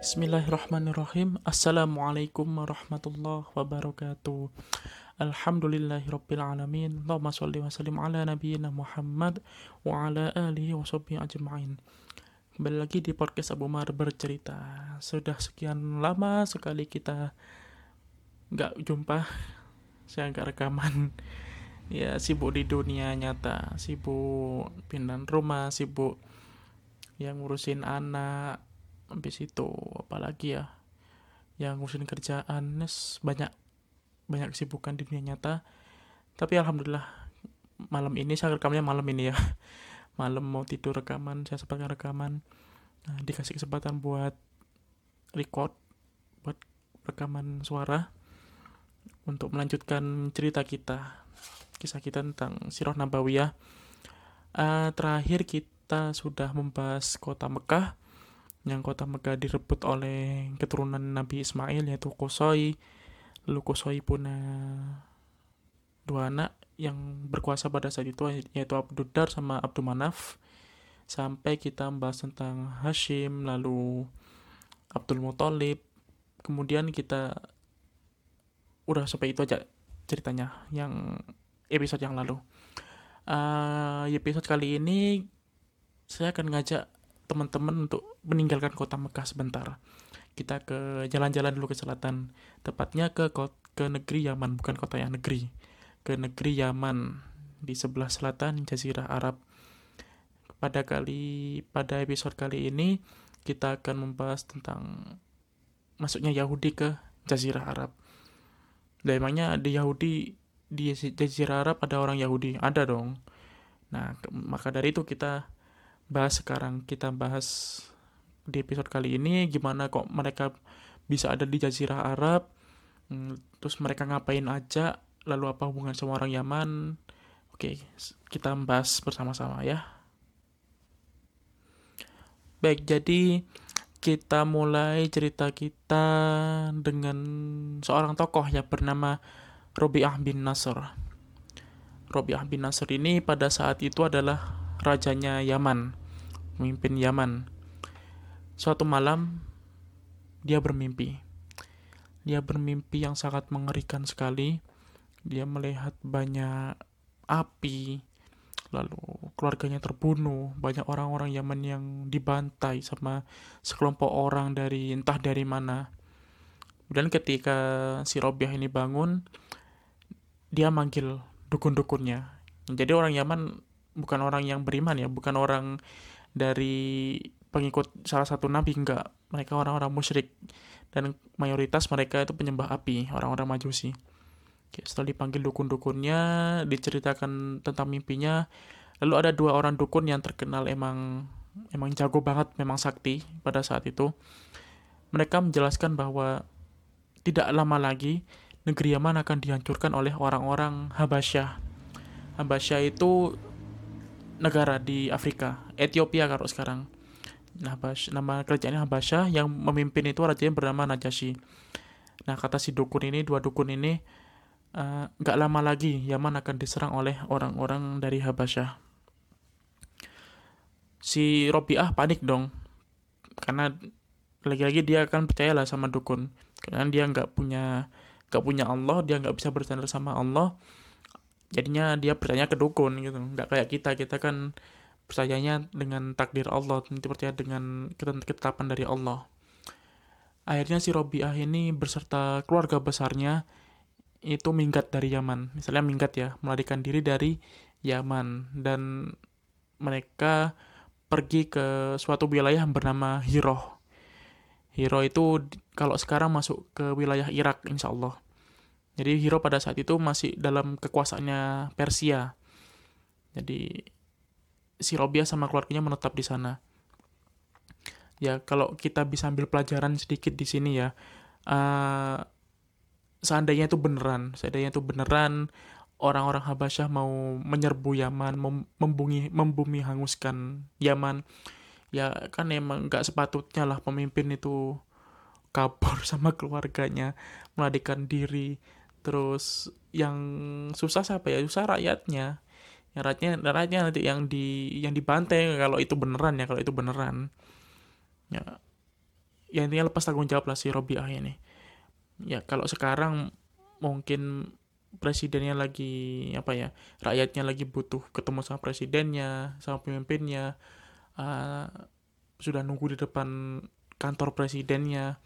Bismillahirrahmanirrahim. Assalamualaikum warahmatullahi wabarakatuh. Alhamdulillahirrabbilalamin Allahumma salli wa sallim ala nabiyyina Muhammad Wa ala alihi wa sahbihi ajma'in. Kembali lagi di podcast Abu Mar bercerita. Sudah sekian lama sekali kita nggak jumpa. Saya nggak rekaman. Ya sibuk di dunia nyata. Sibuk pindah rumah Sibuk yang ngurusin anak habis itu apalagi ya yang ngurusin kerjaan nes banyak banyak kesibukan di dunia nyata. Tapi alhamdulillah malam ini saya rekamnya malam ini ya. Malam mau tidur rekaman saya sebagai rekaman. Nah, dikasih kesempatan buat record buat rekaman suara untuk melanjutkan cerita kita. Kisah kita tentang Sirah Nabawiyah. Uh, terakhir kita sudah membahas kota Mekah yang kota Mekah direbut oleh keturunan Nabi Ismail yaitu Kosoi lalu Kosoi punya dua anak yang berkuasa pada saat itu yaitu Abdudar sama Abdul Manaf. Sampai kita membahas tentang Hashim lalu Abdul Muthalib. Kemudian kita udah sampai itu aja ceritanya yang episode yang lalu. Uh, episode kali ini saya akan ngajak teman-teman untuk meninggalkan kota Mekah sebentar. Kita ke jalan-jalan dulu ke selatan, tepatnya ke ke negeri Yaman, bukan kota yang negeri. Ke negeri Yaman di sebelah selatan Jazirah Arab. Pada kali pada episode kali ini kita akan membahas tentang masuknya Yahudi ke Jazirah Arab. Dan emangnya di Yahudi di Jazirah Arab ada orang Yahudi? Ada dong. Nah, maka dari itu kita bahas sekarang. Kita bahas di episode kali ini gimana kok mereka bisa ada di Jazirah Arab, hmm, terus mereka ngapain aja, lalu apa hubungan sama orang Yaman. Oke, kita bahas bersama-sama ya. Baik, jadi kita mulai cerita kita dengan seorang tokoh yang bernama Robiah bin Nasr. Robiah bin Nasr ini pada saat itu adalah rajanya Yaman pemimpin Yaman. Suatu malam, dia bermimpi. Dia bermimpi yang sangat mengerikan sekali. Dia melihat banyak api, lalu keluarganya terbunuh, banyak orang-orang Yaman yang dibantai sama sekelompok orang dari entah dari mana. Dan ketika si Robiah ini bangun, dia manggil dukun-dukunnya. Jadi orang Yaman bukan orang yang beriman ya, bukan orang dari pengikut salah satu nabi enggak mereka orang-orang musyrik. Dan mayoritas mereka itu penyembah api orang-orang majusi. Setelah dipanggil dukun-dukunnya diceritakan tentang mimpinya lalu ada dua orang dukun yang terkenal emang emang jago banget memang sakti pada saat itu. Mereka menjelaskan bahwa tidak lama lagi negeri Yaman akan dihancurkan oleh orang-orang Habasyah. Habasyah itu negara di Afrika, Ethiopia kalau sekarang. Nah, nama kerajaannya Habasyah yang memimpin itu rajanya bernama Najasyi. Nah, kata si dukun ini, dua dukun ini, eh, nggak uh, lama lagi Yaman akan diserang oleh orang-orang dari Habasyah. Si Robiah panik dong, karena lagi-lagi dia akan percayalah sama dukun, karena dia nggak punya nggak punya Allah, dia nggak bisa bercanda sama Allah, jadinya dia percaya ke dukun gitu. Nggak kayak kita kita kan percayanya dengan takdir Allah nanti percaya dengan ketetapan dari Allah. Akhirnya si Robiah ini beserta keluarga besarnya itu minggat dari Yaman. Misalnya minggat ya melarikan diri dari Yaman. Dan mereka pergi ke suatu wilayah bernama Hiroh. Hiro itu kalau sekarang masuk ke wilayah Irak insya Allah jadi Hero pada saat itu masih dalam kekuasaannya Persia. Jadi si Robia sama keluarganya menetap di sana. Ya kalau kita bisa ambil pelajaran sedikit di sini ya, uh, seandainya itu beneran, seandainya itu beneran orang-orang Habasyah mau menyerbu Yaman, mem membumi, membumi hanguskan Yaman, ya kan emang nggak sepatutnya lah pemimpin itu kabur sama keluarganya, melarikan diri terus yang susah siapa ya? Susah rakyatnya. Yang rakyatnya rakyatnya nanti yang di yang dibantai kalau itu beneran ya kalau itu beneran. Ya. Ya intinya lepas tanggung jawab lah si Robiah ini. Ya kalau sekarang mungkin presidennya lagi apa ya rakyatnya lagi butuh ketemu sama presidennya sama pemimpinnya uh, sudah nunggu di depan kantor presidennya.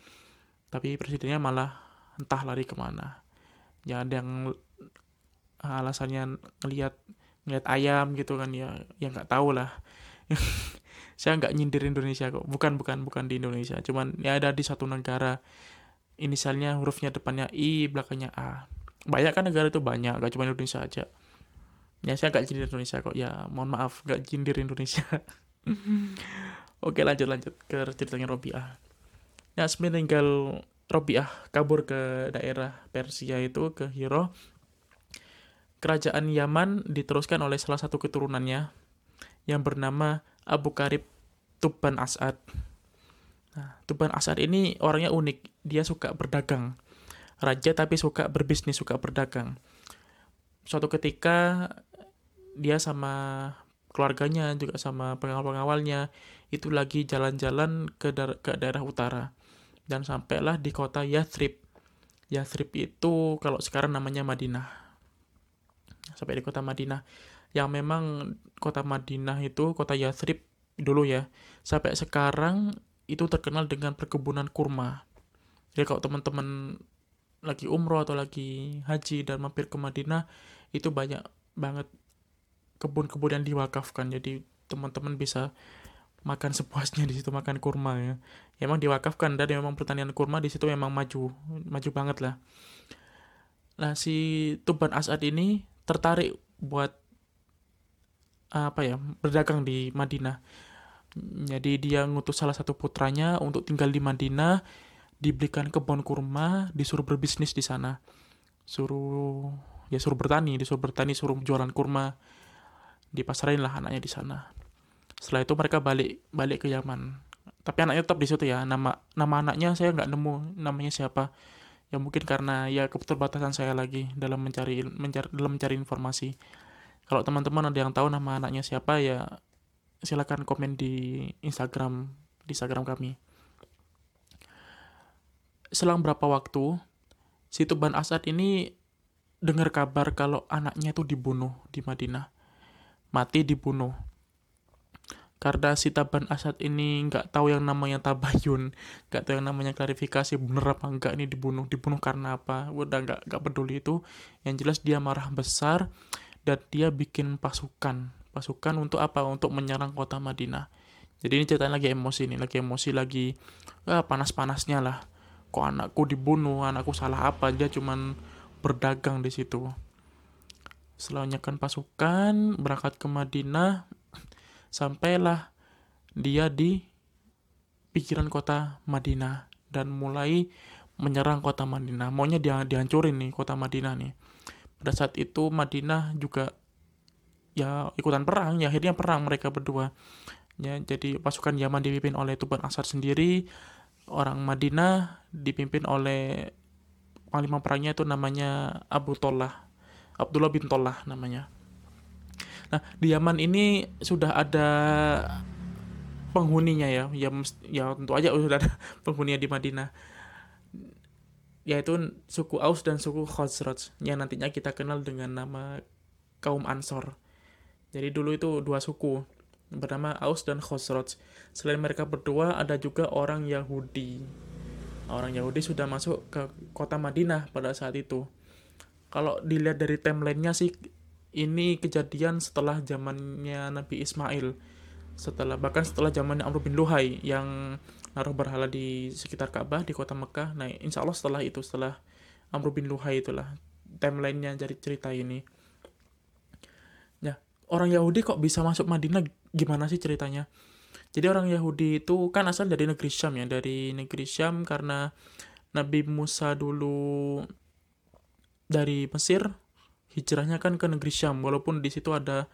Tapi presidennya malah entah lari ke mana ya ada yang alasannya ngelihat ngelihat ayam gitu kan ya ya nggak tahu lah. Saya nggak nyindir Indonesia kok. Bukan bukan bukan di Indonesia. Cuman ya ada di satu negara. Inisialnya hurufnya depannya I belakangnya A. Banyak kan negara itu banyak gak cuma Indonesia aja. Ya saya gak jindir Indonesia kok. Ya mohon maaf gak jindir Indonesia. Oke lanjut lanjut ke ceritanya Robiah. Ya semeninggal Robiah kabur ke daerah Persia itu ke Hiro kerajaan Yaman diteruskan oleh salah satu keturunannya yang bernama Abu Karib Tuban As'ad Nah, Tuban Asad ini orangnya unik. Dia suka berdagang. Raja tapi suka berbisnis, suka berdagang. Suatu ketika dia sama keluarganya juga sama pengawal-pengawalnya itu lagi jalan-jalan ke, da ke daerah utara dan sampailah di kota Yathrib. Yathrib itu kalau sekarang namanya Madinah. Sampai di kota Madinah yang memang kota Madinah itu kota Yathrib dulu ya. Sampai sekarang itu terkenal dengan perkebunan kurma. Jadi kalau teman-teman lagi umroh atau lagi haji dan mampir ke Madinah, itu banyak banget kebun-kebun yang diwakafkan. Jadi teman-teman bisa makan sepuasnya di situ makan kurma ya. ya emang diwakafkan dan memang pertanian kurma di situ memang maju, maju banget lah. Nah si Tuban Asad ini tertarik buat apa ya berdagang di Madinah jadi dia ngutus salah satu putranya untuk tinggal di Madinah, diberikan kebun kurma, disuruh berbisnis di sana. Suruh ya suruh bertani, disuruh bertani, suruh jualan kurma. Dipasarin lah anaknya di sana. Setelah itu mereka balik balik ke Yaman. Tapi anaknya tetap di situ ya. Nama nama anaknya saya nggak nemu namanya siapa. Ya mungkin karena ya keterbatasan saya lagi dalam mencari, mencari dalam mencari informasi. Kalau teman-teman ada yang tahu nama anaknya siapa ya silakan komen di Instagram di Instagram kami. Selang berapa waktu, si Tuban Asad ini dengar kabar kalau anaknya itu dibunuh di Madinah. Mati dibunuh. Karena si Taban Asad ini nggak tahu yang namanya tabayun, nggak tahu yang namanya klarifikasi bener apa enggak ini dibunuh, dibunuh karena apa, udah nggak nggak peduli itu. Yang jelas dia marah besar dan dia bikin pasukan pasukan untuk apa? Untuk menyerang kota Madinah. Jadi ini ceritanya lagi emosi nih, lagi emosi lagi ah, panas-panasnya lah. Kok anakku dibunuh, anakku salah apa? Dia cuman berdagang di situ. Setelah pasukan, berangkat ke Madinah, sampailah dia di pikiran kota Madinah dan mulai menyerang kota Madinah. Maunya dia dihancurin nih kota Madinah nih. Pada saat itu Madinah juga ya ikutan perang ya akhirnya perang mereka berdua ya jadi pasukan Yaman dipimpin oleh Tuban Asad sendiri orang Madinah dipimpin oleh panglima perangnya itu namanya Abu Tolah Abdullah bin Tolah namanya nah di Yaman ini sudah ada penghuninya ya ya ya tentu aja sudah ada penghuninya di Madinah yaitu suku Aus dan suku Khazraj yang nantinya kita kenal dengan nama kaum Ansor jadi dulu itu dua suku bernama Aus dan Khosroj. Selain mereka berdua ada juga orang Yahudi. Orang Yahudi sudah masuk ke kota Madinah pada saat itu. Kalau dilihat dari timelinenya sih ini kejadian setelah zamannya Nabi Ismail. Setelah bahkan setelah zamannya Amr bin Luhai yang naruh berhala di sekitar Ka'bah di kota Mekah. Nah, insya Allah setelah itu setelah Amr bin Luhai itulah timelinenya dari cerita ini orang Yahudi kok bisa masuk Madinah gimana sih ceritanya jadi orang Yahudi itu kan asal dari negeri Syam ya dari negeri Syam karena Nabi Musa dulu dari Mesir hijrahnya kan ke negeri Syam. Walaupun di situ ada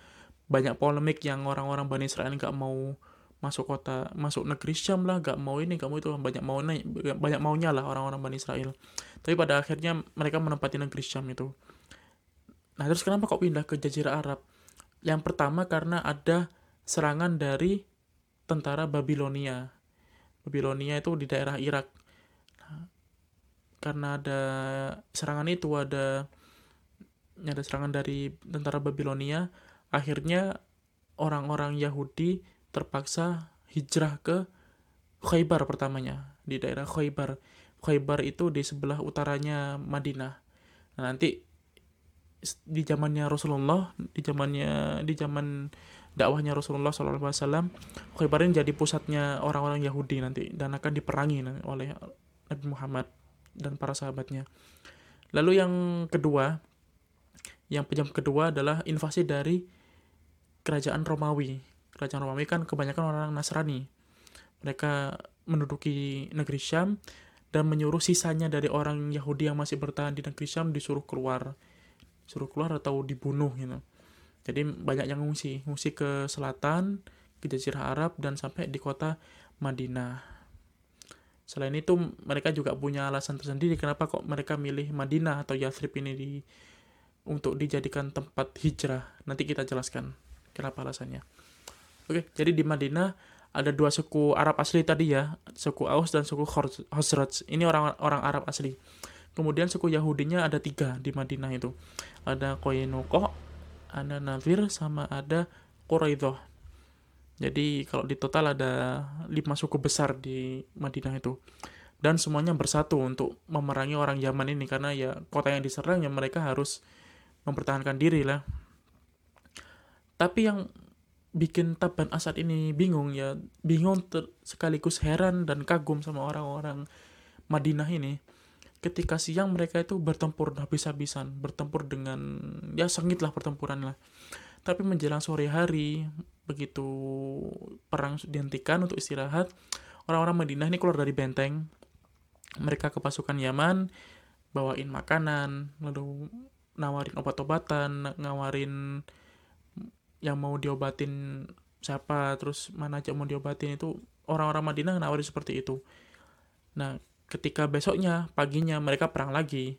banyak polemik yang orang-orang Bani Israel nggak mau masuk kota masuk negeri Syam lah gak mau ini gak mau itu banyak mau banyak maunya lah orang-orang Bani Israel. Tapi pada akhirnya mereka menempati negeri Syam itu. Nah terus kenapa kok pindah ke Jazirah Arab? Yang pertama karena ada serangan dari tentara Babilonia. Babilonia itu di daerah Irak. Nah, karena ada serangan itu ada ada serangan dari tentara Babilonia akhirnya orang-orang Yahudi terpaksa hijrah ke Khaybar pertamanya di daerah Khaybar. Khaybar itu di sebelah utaranya Madinah. Nah, nanti di zamannya Rasulullah di zamannya di zaman dakwahnya Rasulullah SAW Khaybar ini jadi pusatnya orang-orang Yahudi nanti dan akan diperangi oleh Nabi Muhammad dan para sahabatnya. Lalu yang kedua yang penyebab kedua adalah invasi dari kerajaan Romawi. Kerajaan Romawi kan kebanyakan orang Nasrani. Mereka menduduki negeri Syam dan menyuruh sisanya dari orang Yahudi yang masih bertahan di negeri Syam disuruh keluar. Suruh keluar atau dibunuh gitu. Jadi banyak yang ngungsi. Ngungsi ke selatan ke Jazirah Arab dan sampai di kota Madinah. Selain itu mereka juga punya alasan tersendiri kenapa kok mereka milih Madinah atau Yathrib ini di untuk dijadikan tempat hijrah nanti kita jelaskan kenapa alasannya oke jadi di Madinah ada dua suku Arab asli tadi ya suku Aus dan suku Khosraj ini orang orang Arab asli Kemudian suku Yahudinya ada tiga di Madinah itu. Ada Koinoko, ada Navir, sama ada Quraidah. Jadi kalau di total ada lima suku besar di Madinah itu. Dan semuanya bersatu untuk memerangi orang Yaman ini karena ya kota yang diserang ya mereka harus mempertahankan diri lah. Tapi yang bikin Taban Asad ini bingung ya, bingung sekaligus heran dan kagum sama orang-orang Madinah ini ketika siang mereka itu bertempur habis-habisan bertempur dengan ya sengit lah pertempuran lah tapi menjelang sore hari begitu perang dihentikan untuk istirahat orang-orang Madinah ini keluar dari benteng mereka ke pasukan Yaman bawain makanan lalu nawarin obat-obatan ngawarin yang mau diobatin siapa terus mana aja mau diobatin itu orang-orang Madinah nawarin seperti itu. Nah ketika besoknya paginya mereka perang lagi.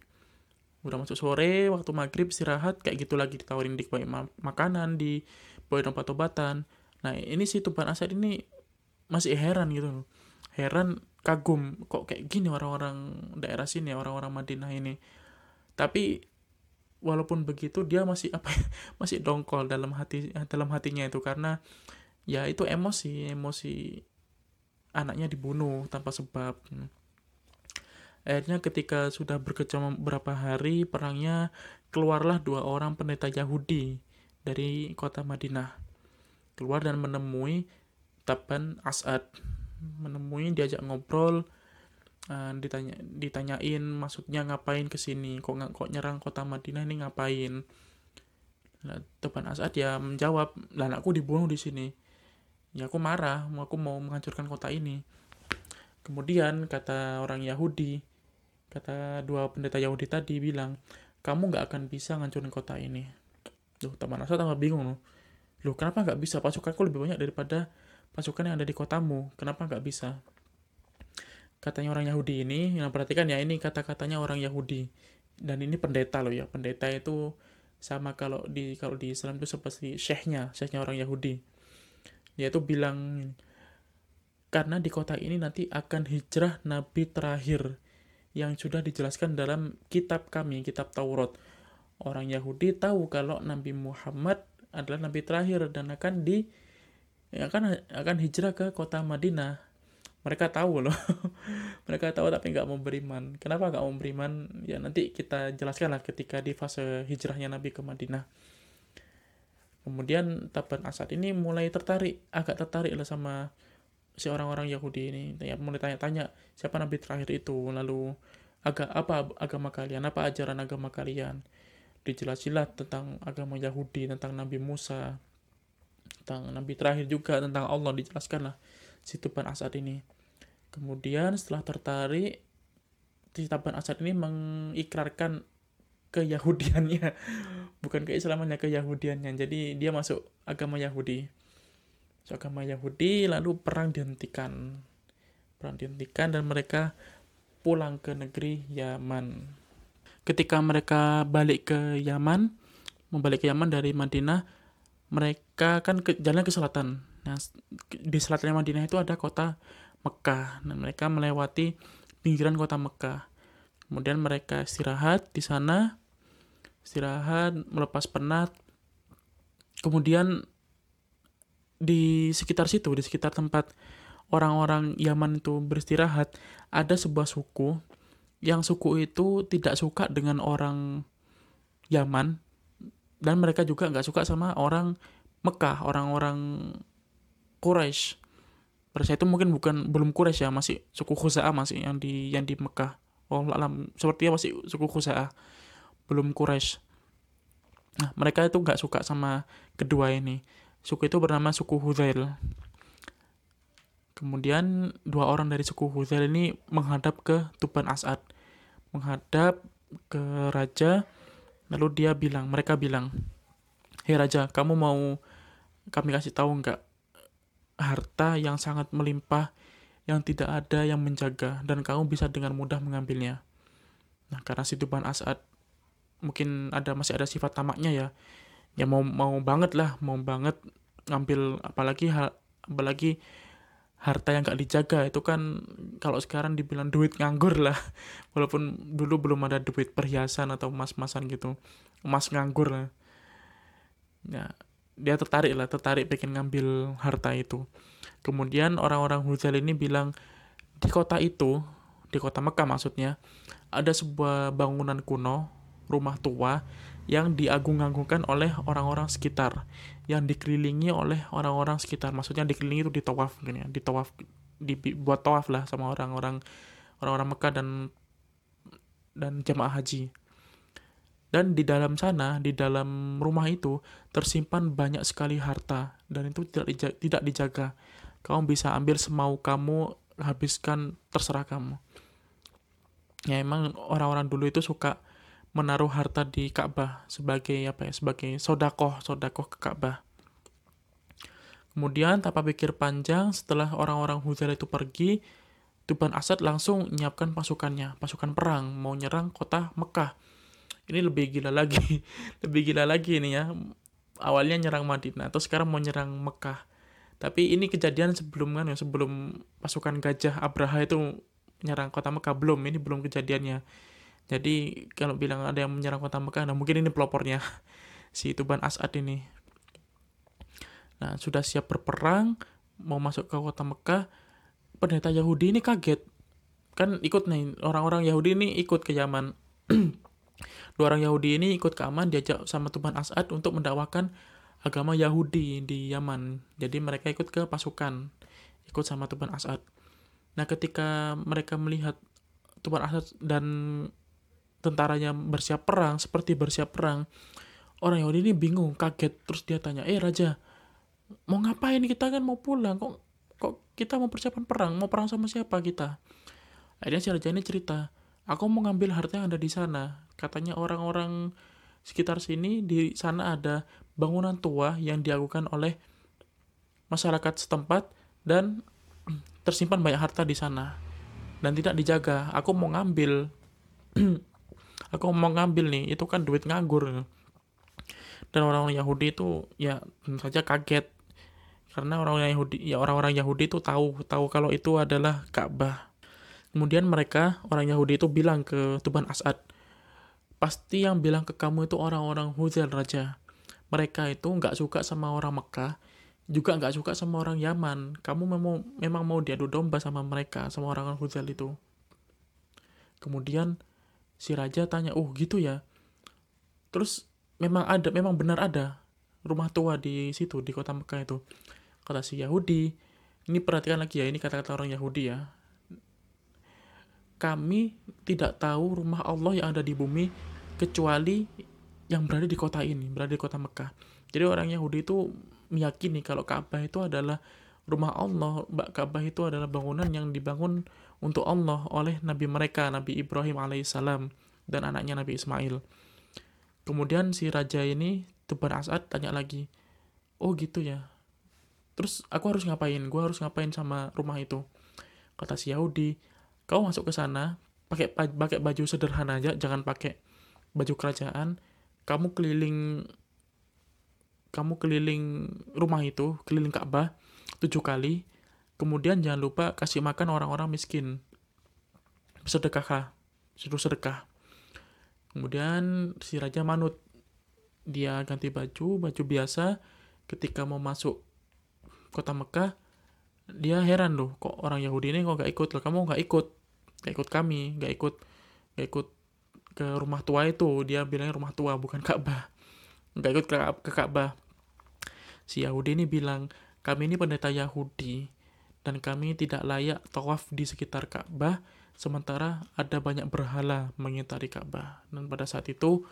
Udah masuk sore waktu maghrib istirahat kayak gitu lagi ditawarin di ma makanan di bawain obat-obatan. Nah ini si Tuban Asad ini masih heran gitu heran kagum kok kayak gini orang-orang daerah sini orang-orang Madinah ini. Tapi walaupun begitu dia masih apa masih dongkol dalam hati dalam hatinya itu karena ya itu emosi emosi anaknya dibunuh tanpa sebab Akhirnya ketika sudah berkecamuk beberapa hari perangnya, keluarlah dua orang pendeta Yahudi dari kota Madinah. Keluar dan menemui Taban As'ad. Menemui, diajak ngobrol, uh, ditanya, ditanyain maksudnya ngapain ke sini, kok kok nyerang kota Madinah ini ngapain? Nah, Taban As'ad ya menjawab, lah aku dibunuh di sini. Ya aku marah, aku mau menghancurkan kota ini. Kemudian kata orang Yahudi, kata dua pendeta Yahudi tadi bilang, kamu nggak akan bisa ngancurin kota ini. Loh, teman Asa tambah bingung loh. Loh, kenapa nggak bisa? Pasukanku lebih banyak daripada pasukan yang ada di kotamu. Kenapa nggak bisa? Katanya orang Yahudi ini, yang perhatikan ya, ini kata-katanya orang Yahudi. Dan ini pendeta loh ya. Pendeta itu sama kalau di kalau di Islam itu seperti syekhnya, syekhnya orang Yahudi. Dia itu bilang, karena di kota ini nanti akan hijrah nabi terakhir yang sudah dijelaskan dalam kitab kami, kitab Taurat. Orang Yahudi tahu kalau Nabi Muhammad adalah nabi terakhir dan akan di akan akan hijrah ke kota Madinah. Mereka tahu loh. Mereka tahu tapi nggak mau beriman. Kenapa nggak mau beriman? Ya nanti kita jelaskan lah ketika di fase hijrahnya Nabi ke Madinah. Kemudian Taban Asad ini mulai tertarik, agak tertarik lah sama si orang-orang Yahudi ini ya mulai tanya-tanya siapa nabi terakhir itu lalu agak apa agama kalian apa ajaran agama kalian dijelasinlah tentang agama Yahudi tentang Nabi Musa tentang Nabi terakhir juga tentang Allah dijelaskan lah si Tuban Asad ini. Kemudian setelah tertarik si Tuban Asad ini mengikrarkan keyahudiannya. Bukan keislamannya keyahudiannya. Jadi dia masuk agama Yahudi. Agama Yahudi lalu perang dihentikan. Perang dihentikan dan mereka pulang ke negeri Yaman. Ketika mereka balik ke Yaman membalik ke Yaman dari Madinah mereka kan ke, jalan ke selatan nah di selatan Madinah itu ada kota Mekah. Dan mereka melewati pinggiran kota Mekah. Kemudian mereka istirahat di sana, istirahat, melepas penat. Kemudian di sekitar situ, di sekitar tempat orang-orang Yaman itu beristirahat, ada sebuah suku yang suku itu tidak suka dengan orang Yaman dan mereka juga nggak suka sama orang Mekah, orang-orang Quraisy. Pada itu mungkin bukan belum Quraisy ya, masih suku Khuza'ah masih yang di yang di Mekah. Oh, alam sepertinya masih suku Khuza'ah. Belum Quraisy. Nah, mereka itu nggak suka sama kedua ini. Suku itu bernama suku Hudzail. Kemudian dua orang dari suku Hudzail ini menghadap ke Tuban As'ad. Menghadap ke raja, lalu dia bilang, mereka bilang, Hei raja, kamu mau kami kasih tahu nggak harta yang sangat melimpah yang tidak ada yang menjaga dan kamu bisa dengan mudah mengambilnya. Nah, karena si Tuban As'ad mungkin ada masih ada sifat tamaknya ya. Ya mau mau banget lah, mau banget ngambil apalagi hal apalagi harta yang gak dijaga itu kan kalau sekarang dibilang duit nganggur lah walaupun dulu belum ada duit perhiasan atau emas-emasan gitu emas nganggur lah ya dia tertarik lah tertarik pengen ngambil harta itu. Kemudian orang-orang Huzal ini bilang di kota itu di kota Mekah maksudnya ada sebuah bangunan kuno rumah tua yang diagung-agungkan oleh orang-orang sekitar yang dikelilingi oleh orang-orang sekitar. Maksudnya dikelilingi itu ditawaf gitu ya ditawaf dibuat tawaf lah sama orang-orang orang-orang Mekah dan dan jemaah haji dan di dalam sana, di dalam rumah itu, tersimpan banyak sekali harta. Dan itu tidak, dijaga, tidak dijaga. Kamu bisa ambil semau kamu, habiskan, terserah kamu. Ya emang orang-orang dulu itu suka menaruh harta di Ka'bah sebagai apa ya sebagai sodakoh sodakoh ke Ka'bah. Kemudian tanpa pikir panjang setelah orang-orang Huzail itu pergi, Tuban Asad langsung menyiapkan pasukannya, pasukan perang mau nyerang kota Mekah ini lebih gila lagi. Lebih gila lagi ini ya. Awalnya nyerang Madinah atau sekarang mau nyerang Mekah. Tapi ini kejadian sebelum kan ya sebelum pasukan gajah Abraha itu menyerang kota Mekah. Belum ini belum kejadiannya. Jadi kalau bilang ada yang menyerang kota Mekah nah mungkin ini pelopornya si Tuban As'ad ini. Nah sudah siap berperang mau masuk ke kota Mekah pendeta Yahudi ini kaget. Kan ikut nih orang-orang Yahudi ini ikut ke Yaman Dua orang Yahudi ini ikut ke Aman diajak sama Tuban As'ad untuk mendakwakan agama Yahudi di Yaman. Jadi mereka ikut ke pasukan, ikut sama Tuban As'ad. Nah ketika mereka melihat Tuban As'ad dan tentaranya bersiap perang, seperti bersiap perang, orang Yahudi ini bingung, kaget. Terus dia tanya, eh raja, mau ngapain kita kan mau pulang, kok kok kita mau persiapan perang, mau perang sama siapa kita? Akhirnya si raja ini cerita, aku mau ngambil harta yang ada di sana. Katanya orang-orang sekitar sini di sana ada bangunan tua yang diagukan oleh masyarakat setempat dan tersimpan banyak harta di sana dan tidak dijaga. Aku mau ngambil. aku mau ngambil nih, itu kan duit nganggur. Dan orang-orang Yahudi itu ya tentu saja kaget karena orang-orang Yahudi ya orang-orang Yahudi itu tahu tahu kalau itu adalah Ka'bah Kemudian mereka, orang Yahudi itu bilang ke Tuban As'ad, pasti yang bilang ke kamu itu orang-orang Huzail Raja. Mereka itu nggak suka sama orang Mekah, juga nggak suka sama orang Yaman. Kamu memang, memang mau diadu domba sama mereka, sama orang-orang Huzail itu. Kemudian si Raja tanya, oh gitu ya. Terus memang ada, memang benar ada rumah tua di situ, di kota Mekah itu. Kata si Yahudi, ini perhatikan lagi ya, ini kata-kata orang Yahudi ya kami tidak tahu rumah Allah yang ada di bumi kecuali yang berada di kota ini, berada di kota Mekah. Jadi orang Yahudi itu meyakini kalau Ka'bah itu adalah rumah Allah, Ka'bah itu adalah bangunan yang dibangun untuk Allah oleh Nabi mereka, Nabi Ibrahim alaihissalam dan anaknya Nabi Ismail. Kemudian si raja ini, Tuban As'ad, tanya lagi, oh gitu ya. Terus aku harus ngapain? Gue harus ngapain sama rumah itu? Kata si Yahudi, kau masuk ke sana pakai pakai baju sederhana aja jangan pakai baju kerajaan kamu keliling kamu keliling rumah itu keliling Ka'bah tujuh kali. Kemudian jangan lupa kasih makan orang-orang miskin. Sedekah suruh sedekah. Kemudian si raja manut dia ganti baju baju biasa. Ketika mau masuk kota Mekah dia heran loh kok orang Yahudi ini kok gak ikut? Loh kamu gak ikut. Gak ikut kami gak ikut gak ikut ke rumah tua itu dia bilangnya rumah tua bukan Ka'bah. Gak ikut ke, ke Ka'bah. Si Yahudi ini bilang kami ini pendeta Yahudi dan kami tidak layak tawaf di sekitar Ka'bah sementara ada banyak berhala mengitari Ka'bah. Dan pada saat itu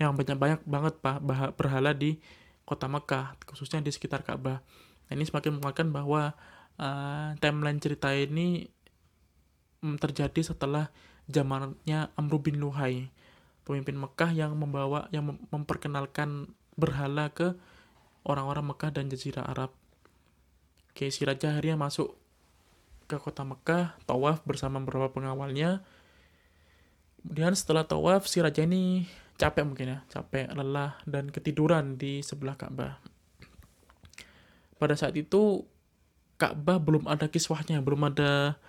yang banyak-banyak banget pak berhala di kota Mekah khususnya di sekitar Ka'bah. Nah, ini semakin menguatkan bahwa uh, timeline cerita ini um, terjadi setelah zamannya Amr bin Luhai pemimpin Mekah yang membawa yang memperkenalkan berhala ke orang-orang Mekah dan Jazirah Arab Oke, si raja akhirnya masuk ke kota Mekah, tawaf bersama beberapa pengawalnya. Kemudian setelah tawaf, si raja ini capek mungkin ya, capek, lelah, dan ketiduran di sebelah Ka'bah. Pada saat itu, Ka'bah belum ada kiswahnya, belum ada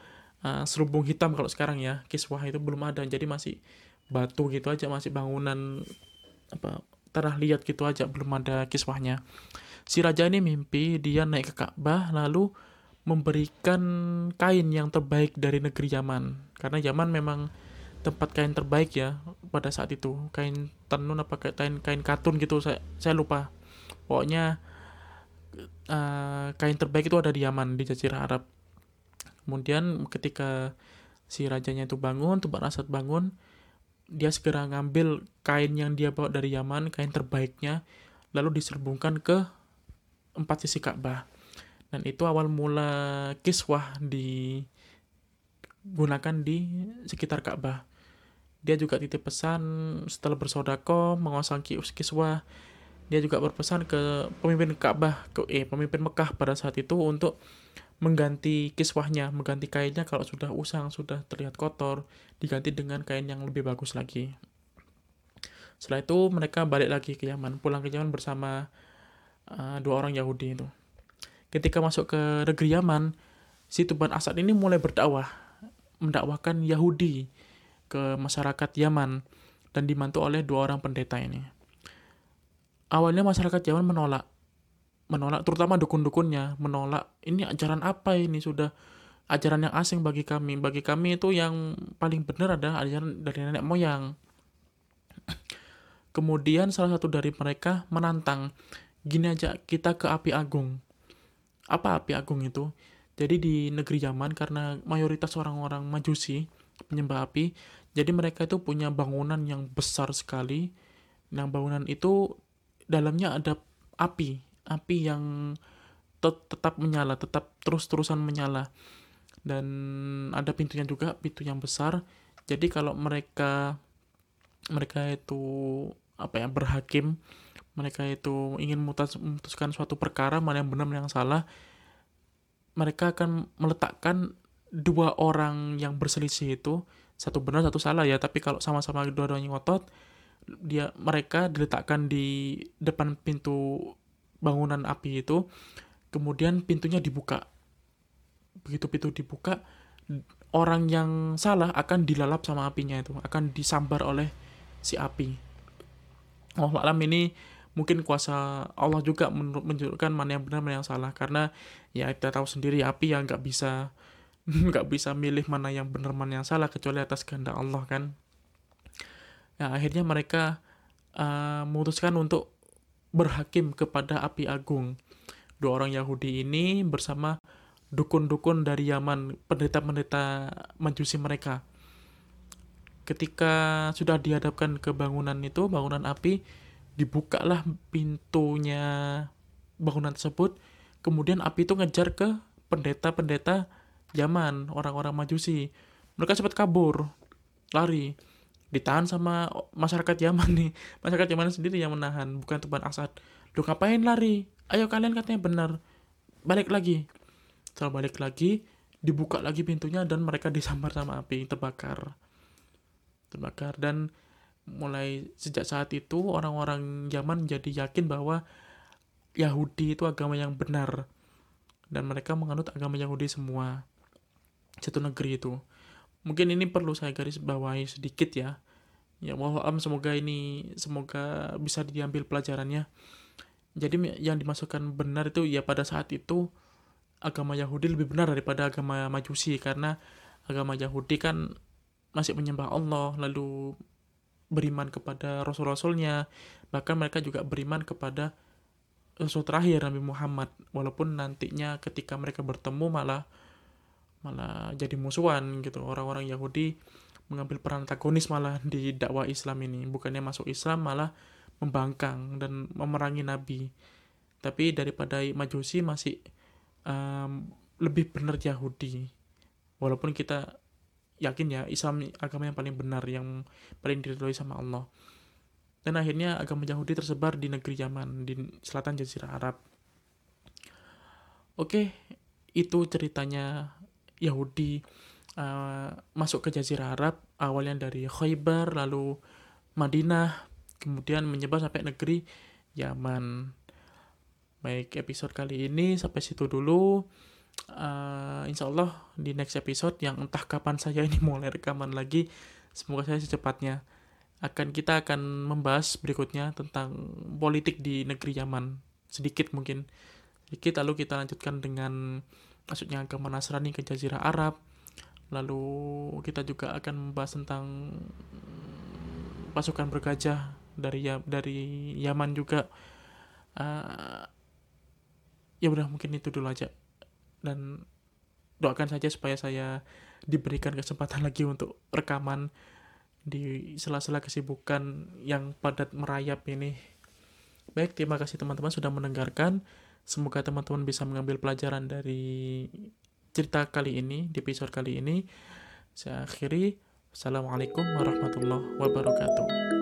uh, serubung hitam kalau sekarang ya. Kiswah itu belum ada, jadi masih batu gitu aja, masih bangunan apa tanah liat gitu aja, belum ada kiswahnya. Si raja ini mimpi dia naik ke Ka'bah lalu memberikan kain yang terbaik dari negeri Yaman. Karena Yaman memang tempat kain terbaik ya pada saat itu. Kain tenun apa kain kain katun gitu saya saya lupa. Pokoknya uh, kain terbaik itu ada di Yaman di Jazirah Arab. Kemudian ketika si rajanya itu bangun, Tuban Asad bangun, dia segera ngambil kain yang dia bawa dari Yaman, kain terbaiknya, lalu diserbungkan ke empat sisi Ka'bah. Dan itu awal mula kiswah digunakan di sekitar Ka'bah. Dia juga titip pesan setelah bersodako menguasai kiswah. Dia juga berpesan ke pemimpin Ka'bah, ke eh, pemimpin Mekah pada saat itu untuk mengganti kiswahnya, mengganti kainnya kalau sudah usang, sudah terlihat kotor, diganti dengan kain yang lebih bagus lagi. Setelah itu mereka balik lagi ke Yaman, pulang ke Yaman bersama uh, dua orang Yahudi itu. Ketika masuk ke negeri Yaman, si Tuban Asad ini mulai berdakwah, mendakwahkan Yahudi ke masyarakat Yaman dan dibantu oleh dua orang pendeta ini. Awalnya masyarakat Yaman menolak, menolak terutama dukun-dukunnya, menolak ini ajaran apa ini? Sudah ajaran yang asing bagi kami. Bagi kami itu yang paling benar adalah ajaran dari nenek moyang. Kemudian salah satu dari mereka menantang gini aja kita ke api agung. Apa api agung itu? Jadi di negeri Yaman karena mayoritas orang-orang majusi penyembah api jadi mereka itu punya bangunan yang besar sekali. Yang bangunan itu dalamnya ada api api yang tet tetap menyala tetap terus-terusan menyala. Dan ada pintunya juga pintu yang besar. Jadi kalau mereka mereka itu apa ya berhakim mereka itu ingin memutuskan suatu perkara mana yang benar mana yang salah mereka akan meletakkan dua orang yang berselisih itu satu benar satu salah ya. Tapi kalau sama-sama dua-duanya ngotot dia mereka diletakkan di depan pintu bangunan api itu kemudian pintunya dibuka. Begitu pintu dibuka orang yang salah akan dilalap sama apinya itu akan disambar oleh si api. Allah alam ini mungkin kuasa Allah juga menunjukkan mana yang benar mana yang salah. Karena ya kita tahu sendiri api yang nggak bisa nggak bisa milih mana yang benar mana yang salah kecuali atas kehendak Allah kan. Ya akhirnya mereka uh, memutuskan untuk berhakim kepada api agung. Dua orang Yahudi ini bersama dukun-dukun dari Yaman pendeta-pendeta majusi mereka. Ketika sudah dihadapkan ke bangunan itu bangunan api dibukalah pintunya bangunan tersebut. Kemudian api itu ngejar ke pendeta-pendeta Yaman orang-orang majusi. Mereka sempat kabur lari ditahan sama masyarakat Yaman nih. Masyarakat Yaman sendiri yang menahan bukan Tuban Asad. Lu ngapain lari? Ayo kalian katanya benar. Balik lagi. Setelah balik lagi dibuka lagi pintunya dan mereka disambar sama api terbakar. Terbakar. Dan mulai sejak saat itu orang-orang zaman jadi yakin bahwa Yahudi itu agama yang benar. Dan mereka menganut agama Yahudi semua. Satu negeri itu mungkin ini perlu saya garis bawahi sedikit ya. Ya mohon semoga ini semoga bisa diambil pelajarannya. Jadi yang dimasukkan benar itu ya pada saat itu agama Yahudi lebih benar daripada agama Majusi. Karena agama Yahudi kan masih menyembah Allah lalu beriman kepada rasul-rasulnya. Bahkan mereka juga beriman kepada rasul terakhir Nabi Muhammad. Walaupun nantinya ketika mereka bertemu malah malah jadi musuhan gitu. Orang-orang Yahudi mengambil peran antagonis malah di dakwah Islam ini. Bukannya masuk Islam malah membangkang dan memerangi Nabi. Tapi daripada Majusi masih um, lebih benar Yahudi. Walaupun kita yakin ya Islam agama yang paling benar yang paling diridhoi sama Allah. Dan akhirnya agama Yahudi tersebar di negeri Yaman di selatan Jazirah Arab. Oke itu ceritanya Yahudi uh, masuk ke Jazirah Arab awalnya dari Khaybar lalu Madinah kemudian menyebar sampai negeri Yaman. Baik episode kali ini sampai situ dulu. Uh, insya Allah di next episode yang entah kapan saya ini mulai rekaman lagi semoga saya secepatnya akan kita akan membahas berikutnya tentang politik di negeri Yaman. Sedikit mungkin. Sedikit lalu kita lanjutkan dengan maksudnya agama Nasrani ke Jazirah Arab lalu kita juga akan membahas tentang pasukan bergajah dari ya dari Yaman juga uh, ya udah mungkin itu dulu aja dan doakan saja supaya saya diberikan kesempatan lagi untuk rekaman di sela-sela kesibukan yang padat merayap ini. Baik, terima kasih teman-teman sudah mendengarkan. Semoga teman-teman bisa mengambil pelajaran dari cerita kali ini, di episode kali ini. Saya akhiri. Assalamualaikum warahmatullahi wabarakatuh.